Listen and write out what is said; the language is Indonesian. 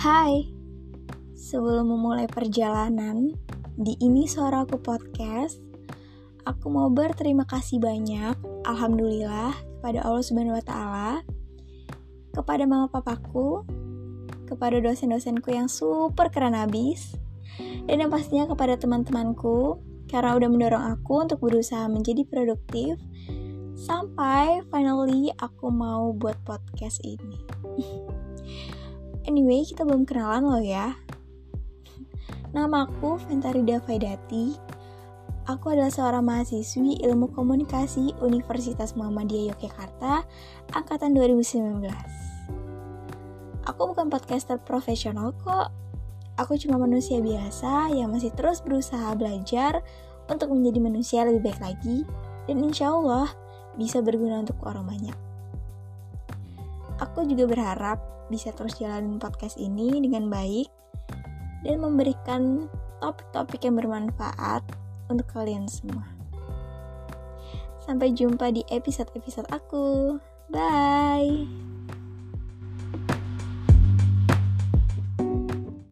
Hai, sebelum memulai perjalanan di ini suara aku podcast, aku mau berterima kasih banyak, alhamdulillah kepada Allah Subhanahu Wa Taala, kepada mama papaku, kepada dosen-dosenku yang super keren abis, dan yang pastinya kepada teman-temanku karena udah mendorong aku untuk berusaha menjadi produktif sampai finally aku mau buat podcast ini. Anyway, kita belum kenalan loh ya. Namaku Ventarida Faidati. Aku adalah seorang mahasiswi Ilmu Komunikasi Universitas Muhammadiyah Yogyakarta angkatan 2019. Aku bukan podcaster profesional kok. Aku cuma manusia biasa yang masih terus berusaha belajar untuk menjadi manusia lebih baik lagi dan insya Allah bisa berguna untuk orang banyak. Aku juga berharap bisa terus jalanin podcast ini dengan baik dan memberikan topik-topik yang bermanfaat untuk kalian semua. Sampai jumpa di episode-episode aku. Bye.